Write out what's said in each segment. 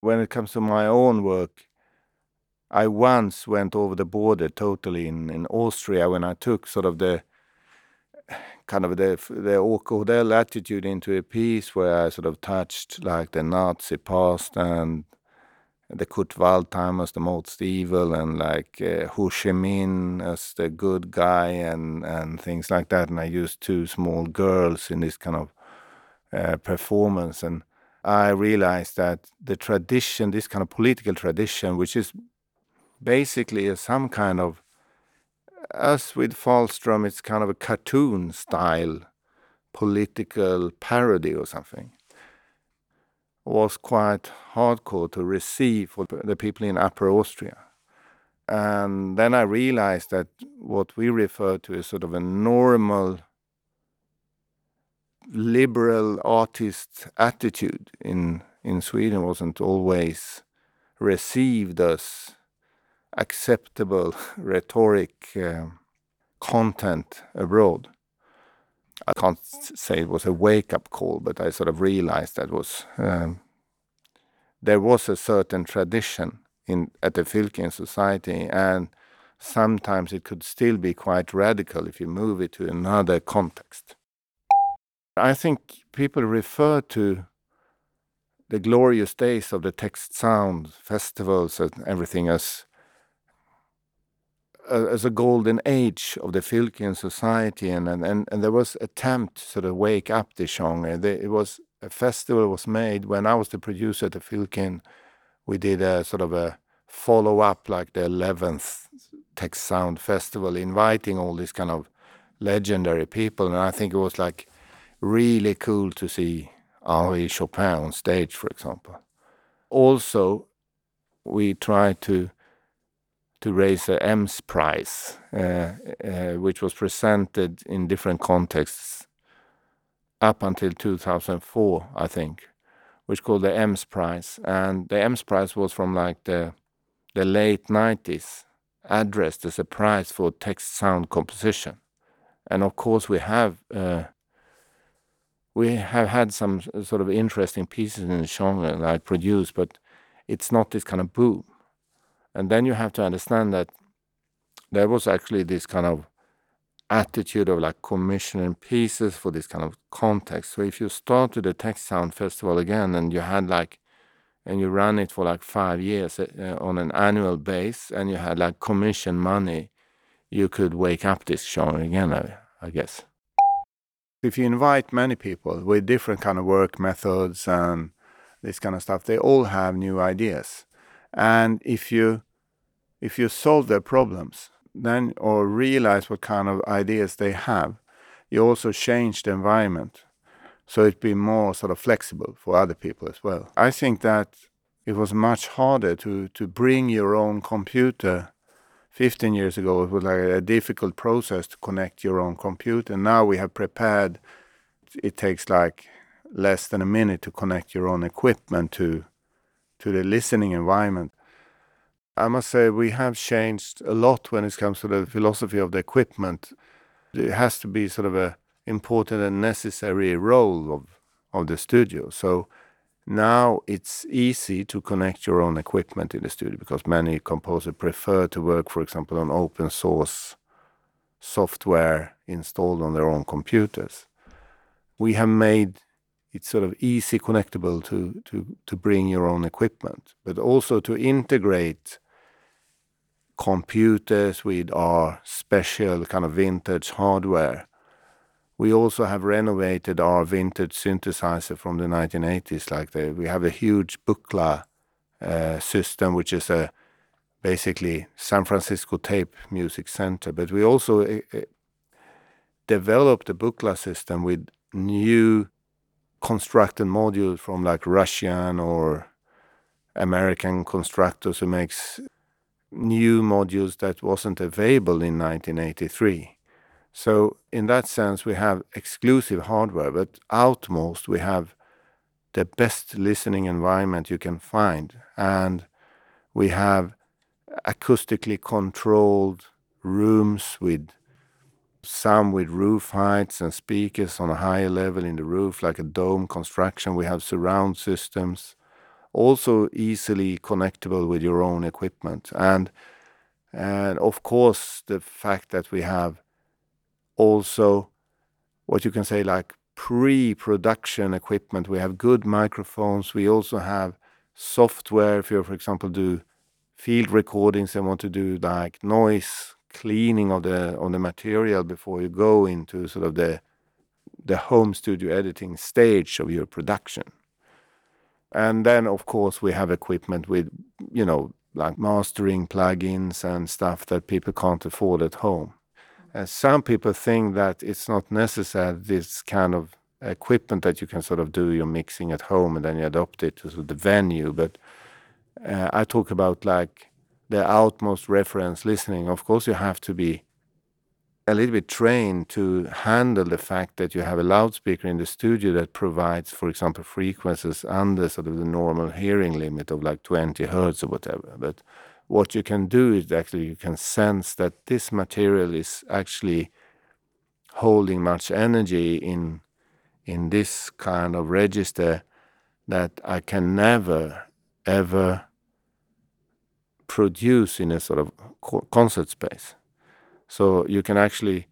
When it comes to my own work, I once went over the border totally in, in Austria when I took sort of the kind of the the Åke attitude into a piece where I sort of touched like the Nazi past and the Kurt Waldheim as the most evil and like uh, Ho as the good guy and and things like that. And I used two small girls in this kind of uh, performance and I realized that the tradition, this kind of political tradition, which is basically some kind of, as with Fahlström, it's kind of a cartoon style political parody or something, was quite hardcore to receive for the people in Upper Austria. And then I realized that what we refer to as sort of a normal liberal artist attitude in in Sweden wasn't always received as acceptable rhetoric uh, content abroad. I can't say it was a wake up call, but I sort of realized that was um, there was a certain tradition in at the Fylking society, and sometimes it could still be quite radical if you move it to another context. I think people refer to the glorious days of the text sound festivals and everything as as a golden age of the Fylking society, and, and, and there was attempt to sort of wake up the genre. it was a festival was made when I was the producer at the Fylking. We did a sort of a follow up, like the eleventh Text Sound Festival, inviting all these kind of legendary people, and I think it was like really cool to see Henri Chopin on stage, for example. Also, we tried to to raise the EMS prize, uh, uh, which was presented in different contexts up until 2004, I think, which called the EMS prize. And the EMS prize was from like the the late 90s, addressed as a prize for text sound composition. And of course, we have uh, we have had some sort of interesting pieces in the genre like produced, but it's not this kind of boom. And then you have to understand that there was actually this kind of attitude of like commissioning pieces for this kind of context. So if you started a Text Sound Festival again and you had like, and you ran it for like five years uh, on an annual base and you had like commission money, you could wake up this genre again, I, I guess. If you invite many people with different kind of work methods and this kind of stuff, they all have new ideas. And if you if you solve their problems, then or realize what kind of ideas they have, you also change the environment so it'd be more sort of flexible for other people as well. I think that it was much harder to to bring your own computer 15 years ago. It was like a difficult process to connect your own computer. Now we have prepared. It takes like less than a minute to connect your own equipment to to the listening environment. I must say we have changed a lot when it comes to the philosophy of the equipment. It has to be sort of a important and necessary role of of the studio. So now it's easy to connect your own equipment in the studio because many composers prefer to work, for example, on open source software installed on their own computers. We have made it sort of easy connectable to to to bring your own equipment, but also to integrate computers with our special kind of vintage hardware. We also have renovated our vintage synthesizer from the 1980s. Like the, we have a huge Buchla uh, system, which is a basically San Francisco tape music center. But we also uh, developed the Buchla system with new constructed modules from like Russian or American constructors who makes new modules that wasn't available in 1983. So in that sense, we have exclusive hardware, but outmost we have the best listening environment you can find, and we have acoustically controlled rooms with some with roof heights and speakers on a higher level in the roof, like a dome construction. We have surround systems also easily connectable with your own equipment. And and of course the fact that we have also what you can say like pre-production equipment. We have good microphones. We also have software if you for example do field recordings and want to do like noise cleaning of the on the material before you go into sort of the the home studio editing stage of your production. And then of course we have equipment with you know like mastering plugins and stuff that people can't afford at home. And some people think that it's not necessary this kind of equipment that you can sort of do your mixing at home and then you adopt it to the venue. But uh, I talk about like the outmost reference listening. Of course, you have to be a little bit trained to handle the fact that you have a loudspeaker in the studio that provides, for example, frequencies under sort of the normal hearing limit of like 20 hertz or whatever. But what you can do is actually you can sense that this material is actually holding much energy in in this kind of register that I can never ever produce in a sort of concert space. So you can actually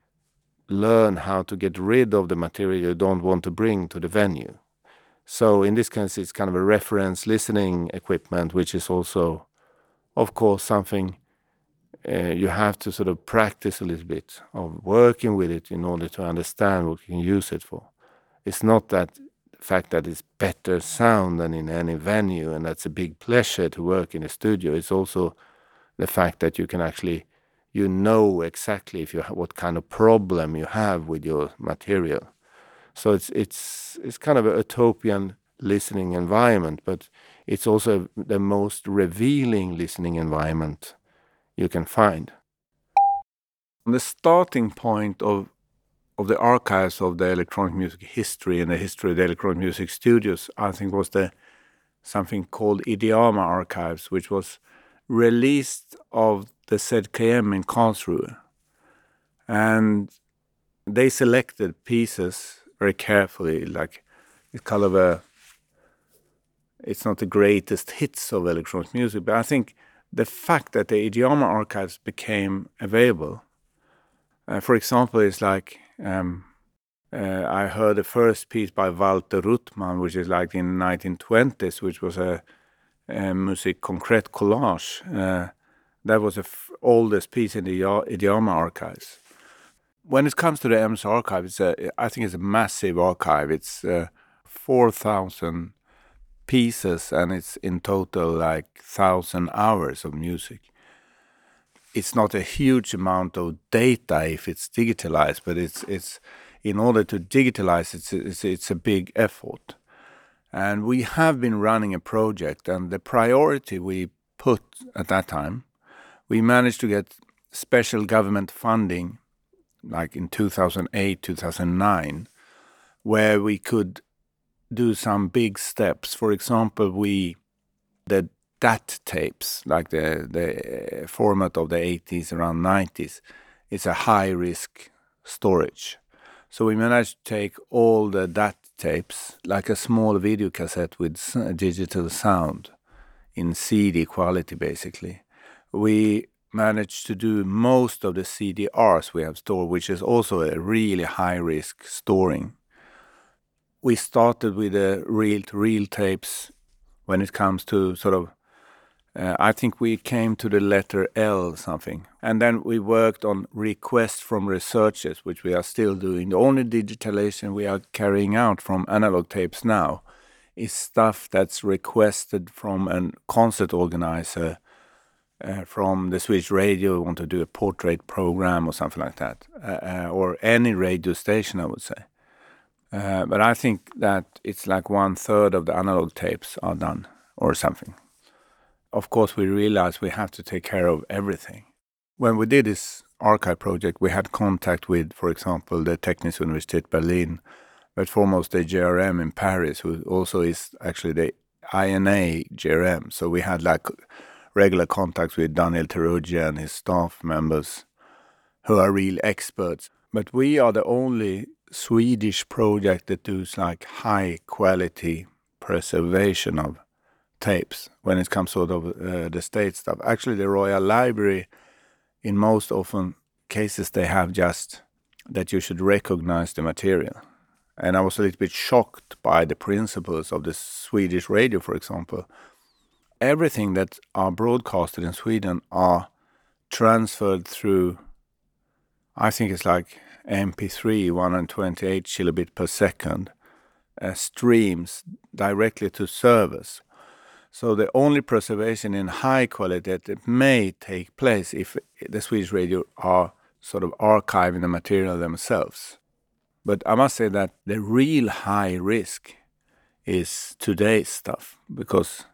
learn how to get rid of the material you don't want to bring to the venue. So in this case, it's kind of a reference listening equipment, which is also, of course, something uh, you have to sort of practice a little bit of working with it in order to understand what you can use it for. It's not that fact that it's better sound than in any venue, and that's a big pleasure to work in a studio. It's also the fact that you can actually you know exactly if you what kind of problem you have with your material. So it's it's it's kind of a utopian listening environment, but it's also the most revealing listening environment you can find. The starting point of of the archives of the electronic music history and the history of the electronic music studios, I think was the something called IDEAMA archives, which was released of the ZKM in Karlsruhe. And they selected pieces very carefully, like it's kind of a it's not the greatest hits of electronic music, but I think the fact that the IDEAMA archives became available, uh, for example, is like um, uh, I heard the first piece by Walter Ruttmann, which is like in the 1920s, which was a, a music concrete collage. Uh, that was the oldest piece in the IDEAMA archives. When it comes to the EMS archive, it's a, I think it's a massive archive. It's uh, 4,000 pieces and it's in total like 1,000 hours of music it's not a huge amount of data if it's digitalized, but it's it's in order to digitalize it's it's, it's a big effort. And we have been running a project, and the priority we put at that time, we managed to get special government funding, like in 2008, 2009, where we could do some big steps. For example, we the DAT tapes, like the the uh, format of the 80s around 90s, is a high risk storage. So we managed to take all the DAT tapes, like a small video cassette with digital sound, in CD quality basically. We managed to do most of the CDRs we have stored, which is also a really high risk storing. We started with the reel tapes when it comes to sort of uh, I think we came to the letter L something. And then we worked on requests from researchers, which we are still doing. The only digitalization we are carrying out from analog tapes now is stuff that's requested from a concert organizer uh, from the Swedish radio, want to do a portrait program or something like that, uh, uh, or any radio station, I would say. Uh, but I think that it's like one third of the analog tapes are done or something of course, we realized we have to take care of everything. When we did this archive project, we had contact with, for example, the Technische Universität Berlin, but foremost the GRM in Paris, who also is actually the INA GRM. So we had like regular contacts with Daniel Teruggi and his staff members, who are real experts. But we are the only Swedish project that does like high quality preservation of tapes when it comes sort of uh, the state stuff. Actually, the Royal Library, in most often cases, they have just that you should recognize the material. And I was a little bit shocked by the principles of the Swedish radio, for example. Everything that are broadcasted in Sweden are transferred through, I think it's like MP3, 128 kilobit per second, uh, streams directly to servers. So the only preservation in high quality that may take place if the Swedish radio are sort of archiving the material themselves. But I must say that the real high risk is today's stuff because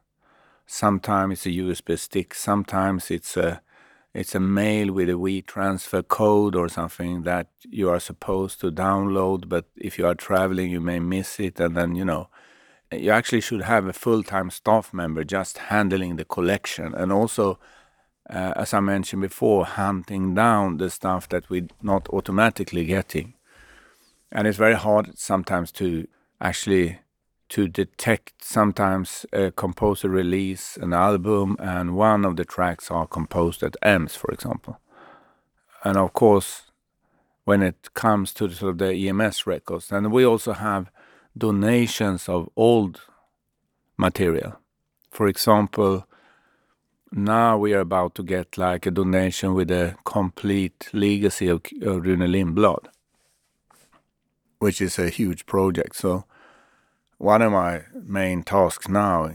sometimes it's a USB stick, sometimes it's a it's a mail with a WeTransfer code or something that you are supposed to download, but if you are traveling, you may miss it, and then you know you actually should have a full-time staff member just handling the collection. And also uh, as i mentioned before hunting down the stuff that we're not automatically getting. And it's very hard sometimes to actually to detect sometimes a composer release an album and one of the tracks are composed at EMS for example and of course when it comes to the, sort of the EMS records and we also have donations of old material. For example, now we are about to get like a donation with a complete legacy of, of Rune Lindblad, which is a huge project. So one of my main tasks now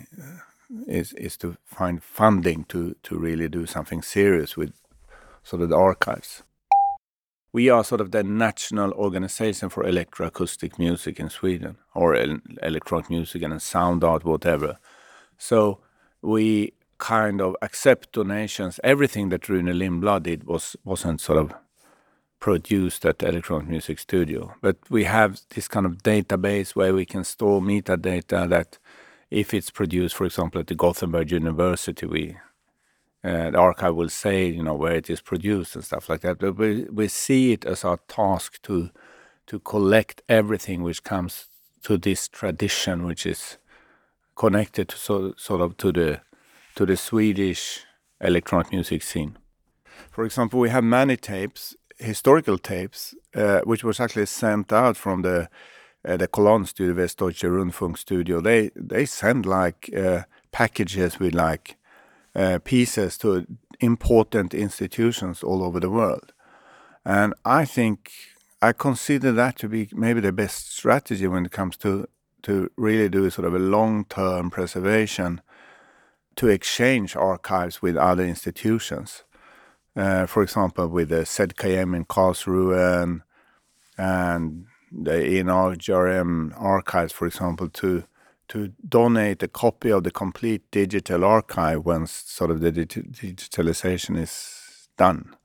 is is to find funding to to really do something serious with sort of the archives we are sort of the national organization for electroacoustic music in Sweden, or electronic music and sound art, whatever. So we kind of accept donations. Everything that Rune Lindblad did was wasn't sort of produced at Electronic Music Studio, but we have this kind of database where we can store metadata that, if it's produced, for example, at the Gothenburg University, we uh, the archive will say, you know, where it is produced and stuff like that. But we, we see it as our task to to collect everything which comes to this tradition, which is connected to so, sort of to the to the Swedish electronic music scene. For example, we have many tapes, historical tapes, uh, which was actually sent out from the uh, the Cologne studio, Westdeutsche Rundfunk studio. They they send like uh, packages with like uh, pieces to important institutions all over the world. And I think I consider that to be maybe the best strategy when it comes to to really do sort of a long-term preservation to exchange archives with other institutions. Uh, for example, with the ZKM in Karlsruhe and, and the ENR archives, for example, to to donate a copy of the complete digital archive once sort of the digitalization is done.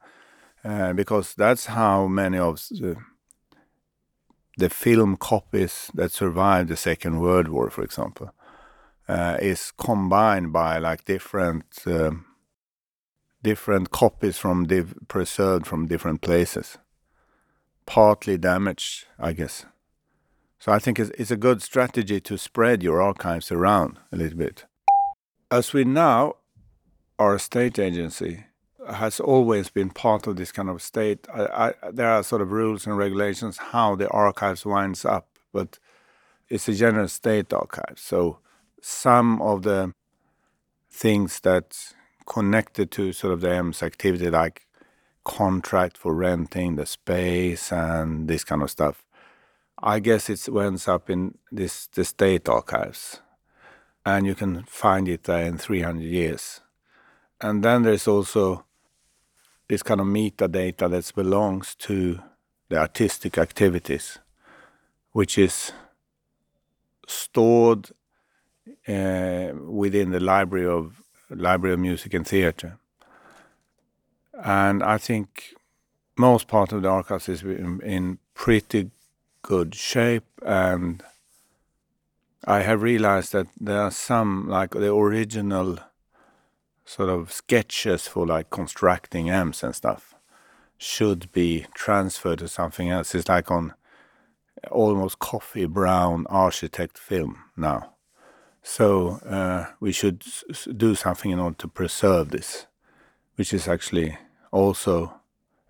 Uh, because that's how many of the, the, film copies that survived the Second World War, for example, uh, is combined by like different um, different copies from div- preserved from different places, partly damaged, I guess. So I think it's, it's a good strategy to spread your archives around a little bit. As we now our state agency, has always been part of this kind of state. I, I, there are sort of rules and regulations how the archives winds up, but it's a general state archive. So some of the things that connected to sort of the EMS activity, like contract for renting the space and this kind of stuff, I guess it ends up in this the state archives, and you can find it there in 300 years. And then there's also this kind of metadata that belongs to the artistic activities, which is stored uh, within the library of library of music and theater. And I think most part of the archives is in, in pretty good shape and I have realized that there are some like the original sort of sketches for like constructing amps and stuff should be transferred to something else. It's like on almost coffee brown architect film now. So uh, we should do something in order to preserve this, which is actually also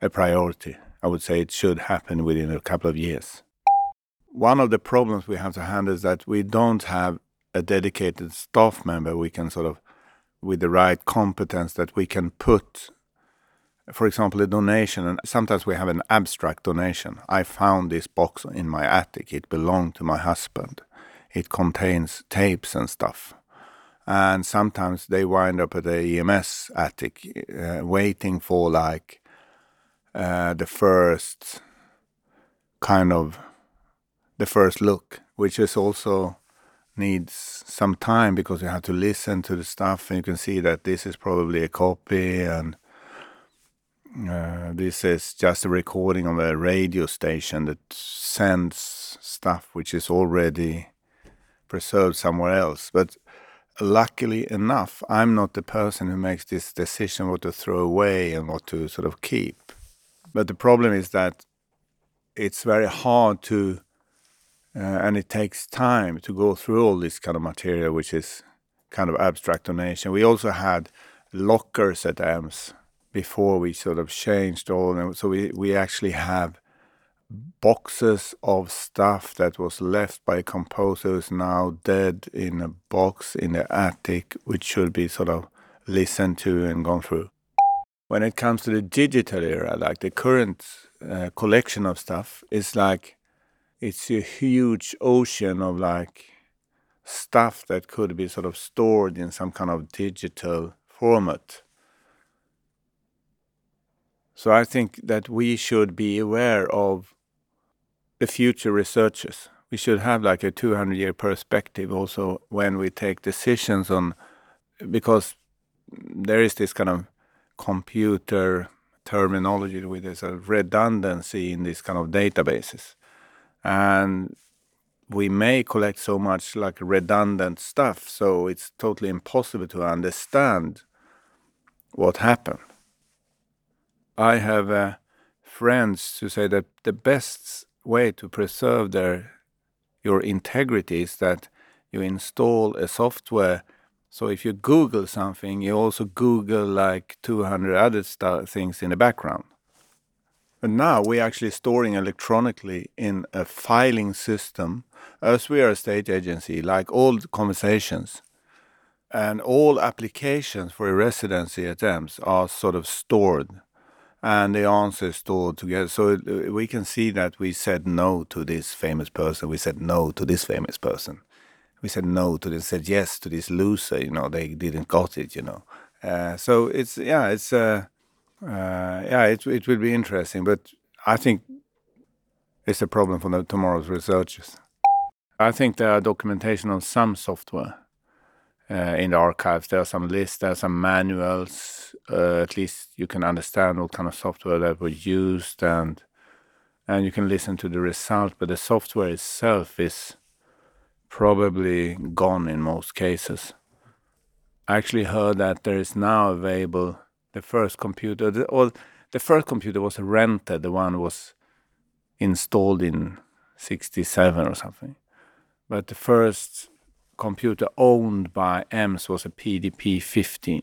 a priority. I would say it should happen within a couple of years. One of the problems we have to handle is that we don't have a dedicated staff member we can sort of, with the right competence, that we can put, for example, a donation. And sometimes we have an abstract donation. I found this box in my attic. It belonged to my husband. It contains tapes and stuff. And sometimes they wind up at the EMS attic, uh, waiting for like uh, the first kind of the first look, which is also needs some time because you have to listen to the stuff and you can see that this is probably a copy and uh, this is just a recording of a radio station that sends stuff which is already preserved somewhere else. But luckily enough, I'm not the person who makes this decision what to throw away and what to sort of keep. But the problem is that it's very hard to uh, and it takes time to go through all this kind of material, which is kind of abstract donation. We also had lockers at EMS before we sort of changed all. and So we, we actually have boxes of stuff that was left by composers now dead in a box in the attic, which should be sort of listened to and gone through. When it comes to the digital era, like the current uh, collection of stuff, is like it's a huge ocean of like stuff that could be sort of stored in some kind of digital format. So I think that we should be aware of the future researchers. We should have like a 200 year perspective also when we take decisions on, because there is this kind of computer terminology with this uh, redundancy in these kind of databases and we may collect so much like redundant stuff so it's totally impossible to understand what happened i have uh, friends who say that the best way to preserve their your integrity is that you install a software. So if you google something you also google like 200 other things in the background. But now we're actually storing electronically in a filing system, as we are a state agency, like all conversations. And all applications for residency attempts are sort of stored and the answer is stored together. So we can see that we said no to this famous person. We said no to this famous person. We said no to this, said yes to this loser. You know, they didn't got it. You know, uh, so it's yeah, it's uh, uh, yeah, it it will be interesting, but I think it's a problem for the, tomorrow's researchers. I think there are documentation on some software uh, in the archives. There are some lists, there are some manuals. Uh, at least you can understand what kind of software that was used, and and you can listen to the result. But the software itself is probably gone in most cases. I actually heard that there is now available the first computer, the, or the first computer was rented. The one was installed in '67 or something. But the first computer owned by EMS was a PDP-15,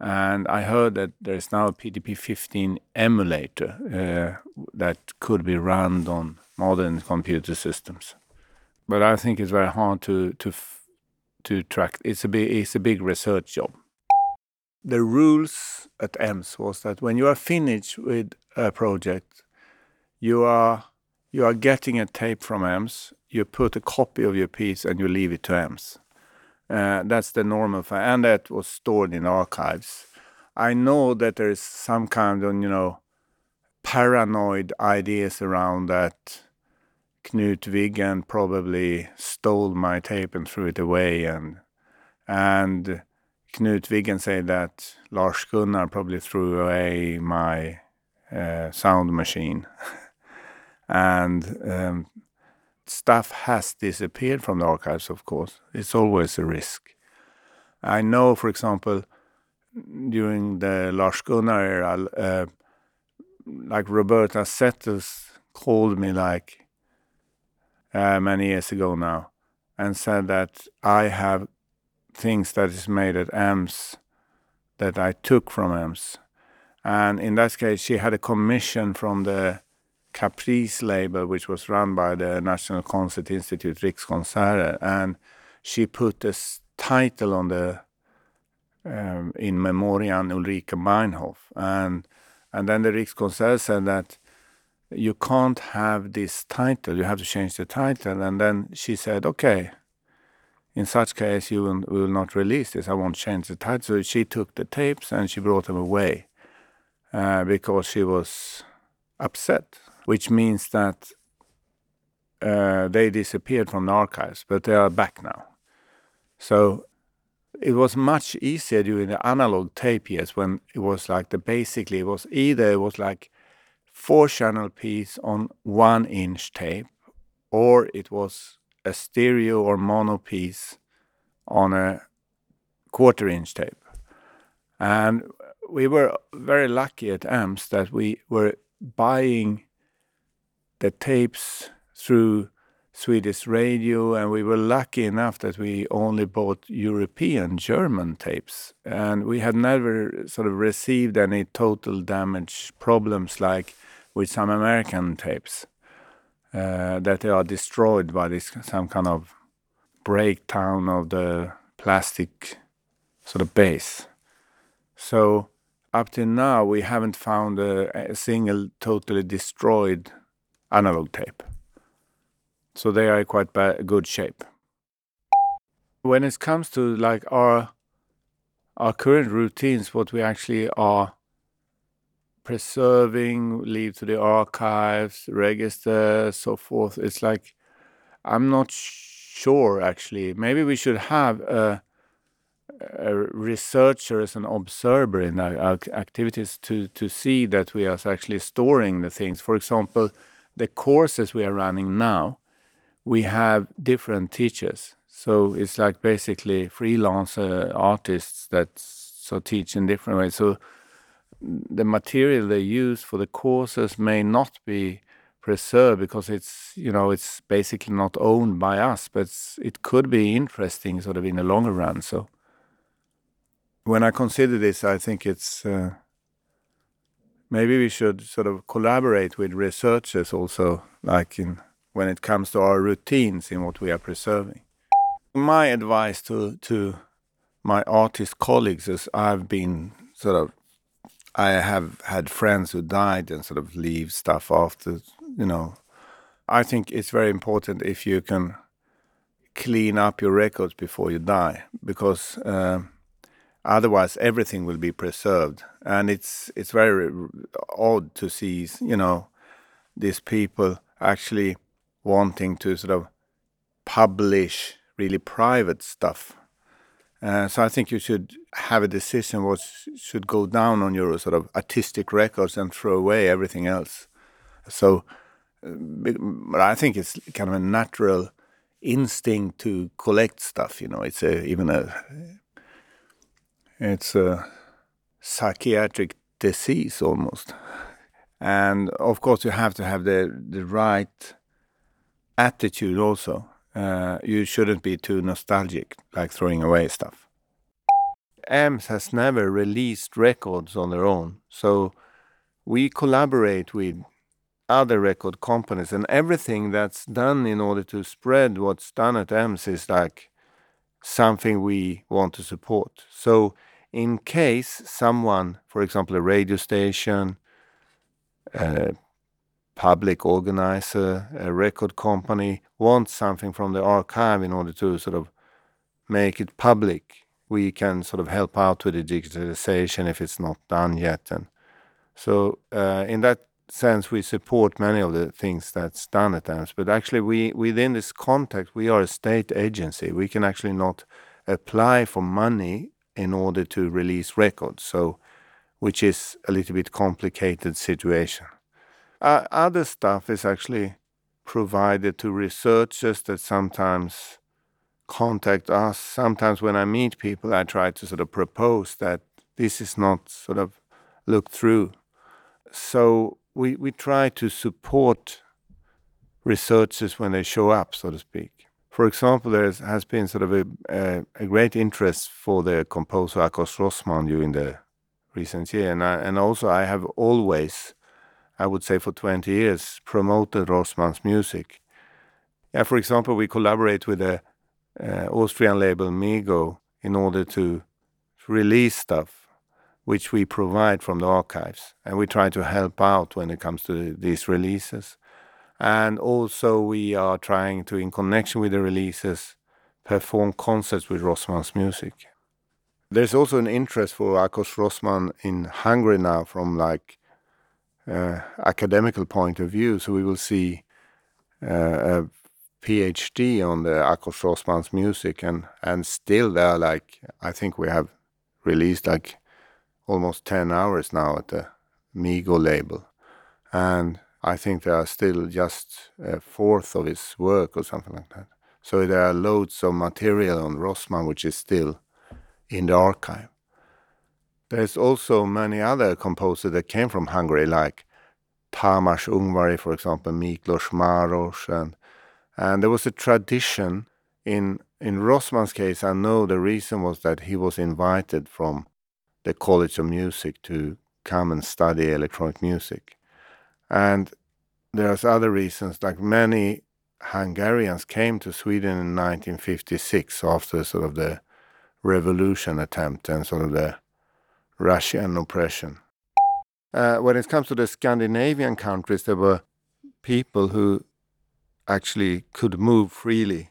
and I heard that there is now a PDP-15 emulator uh, that could be run on modern computer systems. But I think it's very hard to to to track. It's a big it's a big research job the rules at EMS was that when you are finished with a project, you are you are getting a tape from EMS. You put a copy of your piece and you leave it to EMS. Uh, that's the normal, thing. and that was stored in archives. I know that there is some kind of you know paranoid ideas around that. Knut Wiggen probably stole my tape and threw it away, and and Knut Wiggen said that Lars Gunnar probably threw away my uh, sound machine. and um, stuff has disappeared from the archives, of course. It's always a risk. I know, for example, during the Lars Gunnar era, uh, like Roberta Settles called me like uh, many years ago now and said that I have things that is made at EMS that I took from EMS. And in that case, she had a commission from the Caprice label, which was run by the National Concert Institute, Rikskonserter, and she put a title on the um, in memoriam Ulrike Meinhof, and and then the Rikskonserter said that you can't have this title, you have to change the title, and then she said, okay, in such case you will, will not release this. I won't change the title. So she took the tapes and she brought them away uh, because she was upset, which means that uh, they disappeared from the archives, but they are back now. So it was much easier during the analog tape years when it was like the basically it was either it was like four channel piece on one inch tape or it was a stereo or mono piece on a quarter inch tape. And we were very lucky at EMS that we were buying the tapes through Swedish radio, and we were lucky enough that we only bought European German tapes, and we had never sort of received any total damage problems like with some American tapes uh, that they are destroyed by this some kind of breakdown of the plastic sort of base. So up to now, we haven't found a, a single totally destroyed analog tape. So they are quite good shape. When it comes to like our our current routines, what we actually are preserving, leave to the archives, register, so forth. It's like I'm not sure actually. Maybe we should have a a researcher as an observer in our activities to to see that we are actually storing the things. For example, the courses we are running now, we have different teachers. So it's like basically freelance artists that so teach in different ways. So the material they use for the courses may not be preserved because it's you know it's basically not owned by us, but it could be interesting sort of in the longer run. So when I consider this, I think it's uh, maybe we should sort of collaborate with researchers also, like in when it comes to our routines in what we are preserving. My advice to to my artist colleagues is I've been sort of I have had friends who died and sort of leave stuff after, you know. I think it's very important if you can clean up your records before you die because uh, Otherwise, everything will be preserved, and it's it's very odd to see, you know, these people actually wanting to sort of publish really private stuff. Uh, so I think you should have a decision what should go down on your sort of artistic records and throw away everything else. So, uh, but I think it's kind of a natural instinct to collect stuff. You know, it's a, even a it's a psychiatric disease almost. And of course, you have to have the, the right attitude also. Uh, you shouldn't be too nostalgic, like throwing away stuff. EMS has never released records on their own, so we collaborate with other record companies, and everything that's done in order to spread what's done at EMS is like something we want to support. So, in case someone, for example, a radio station, a public organizer, a record company, wants something from the archive in order to sort of make it public, we can sort of help out with the digitalization if it's not done yet. And so, uh, in that sense, we support many of the things that's done at EMS. But actually, we within this context, we are a state agency. We can actually not apply for money in order to release records. So, which is a little bit complicated situation. Uh, other stuff is actually provided to researchers that sometimes contact us. Sometimes when I meet people, I try to sort of propose that this is not sort of looked through. So we, we try to support researchers when they show up, so to speak. For example, there has been sort of a, a, a, great interest for the composer Ákos Rózmann during the recent year, and I, and also I have always, I would say, for twenty years, promoted Rózmann's music. Yeah, for example, we collaborate with the uh, Austrian label Mego in order to release stuff which we provide from the archives, and we try to help out when it comes to these releases. And also, we are trying to, in connection with the releases, perform concerts with Rózmann's music. There's also an interest for Ákos Rózmann in Hungary now from like uh, academical point of view. So we will see uh, a PhD on the Ákos Rózmann's music, and and still there, like I think we have released like almost ten hours now at the Mego label, and I think there are still just a fourth of his work or something like that. So there are loads of material on Rózmann which is still in the archive. There's also many other composers that came from Hungary, like Tamás Ungvári, for example, Miklos Maros, and and there was a tradition in in Rózmann's case. I know the reason was that he was invited from the College of Music to come and study electronic music, and there's other reasons. Like many Hungarians came to Sweden in 1956 after sort of the revolution attempt and sort of the Russian oppression. Uh, when it comes to the Scandinavian countries, there were people who actually could move freely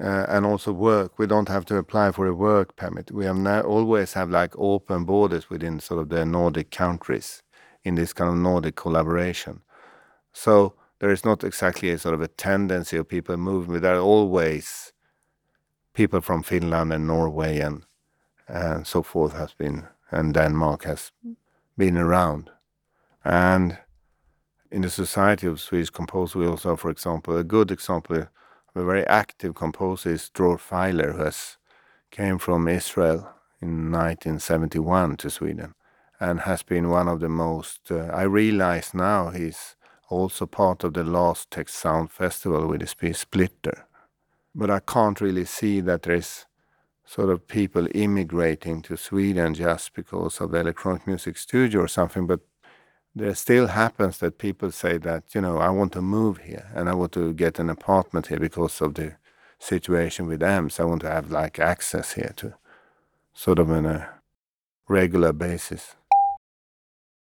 uh, and also work. We don't have to apply for a work permit. We have now always have like open borders within sort of the Nordic countries in this kind of Nordic collaboration. So there is not exactly a sort of a tendency of people moving, there are always people from Finland and Norway and and so forth has been and Denmark has been around. And in the Society of Swedish Composers, we also, for example, a good example of a very active composer is Dror Feiler, who has came from Israel in 1971 to Sweden and has been one of the most. Uh, I realize now he's also part of the last Text Sound Festival with his piece Splitter. But I can't really see that there's sort of people immigrating to Sweden just because of the electronic music studio or something, but there still happens that people say that, you know, I want to move here and I want to get an apartment here because of the situation with EMS. I want to have like access here to sort of on a regular basis.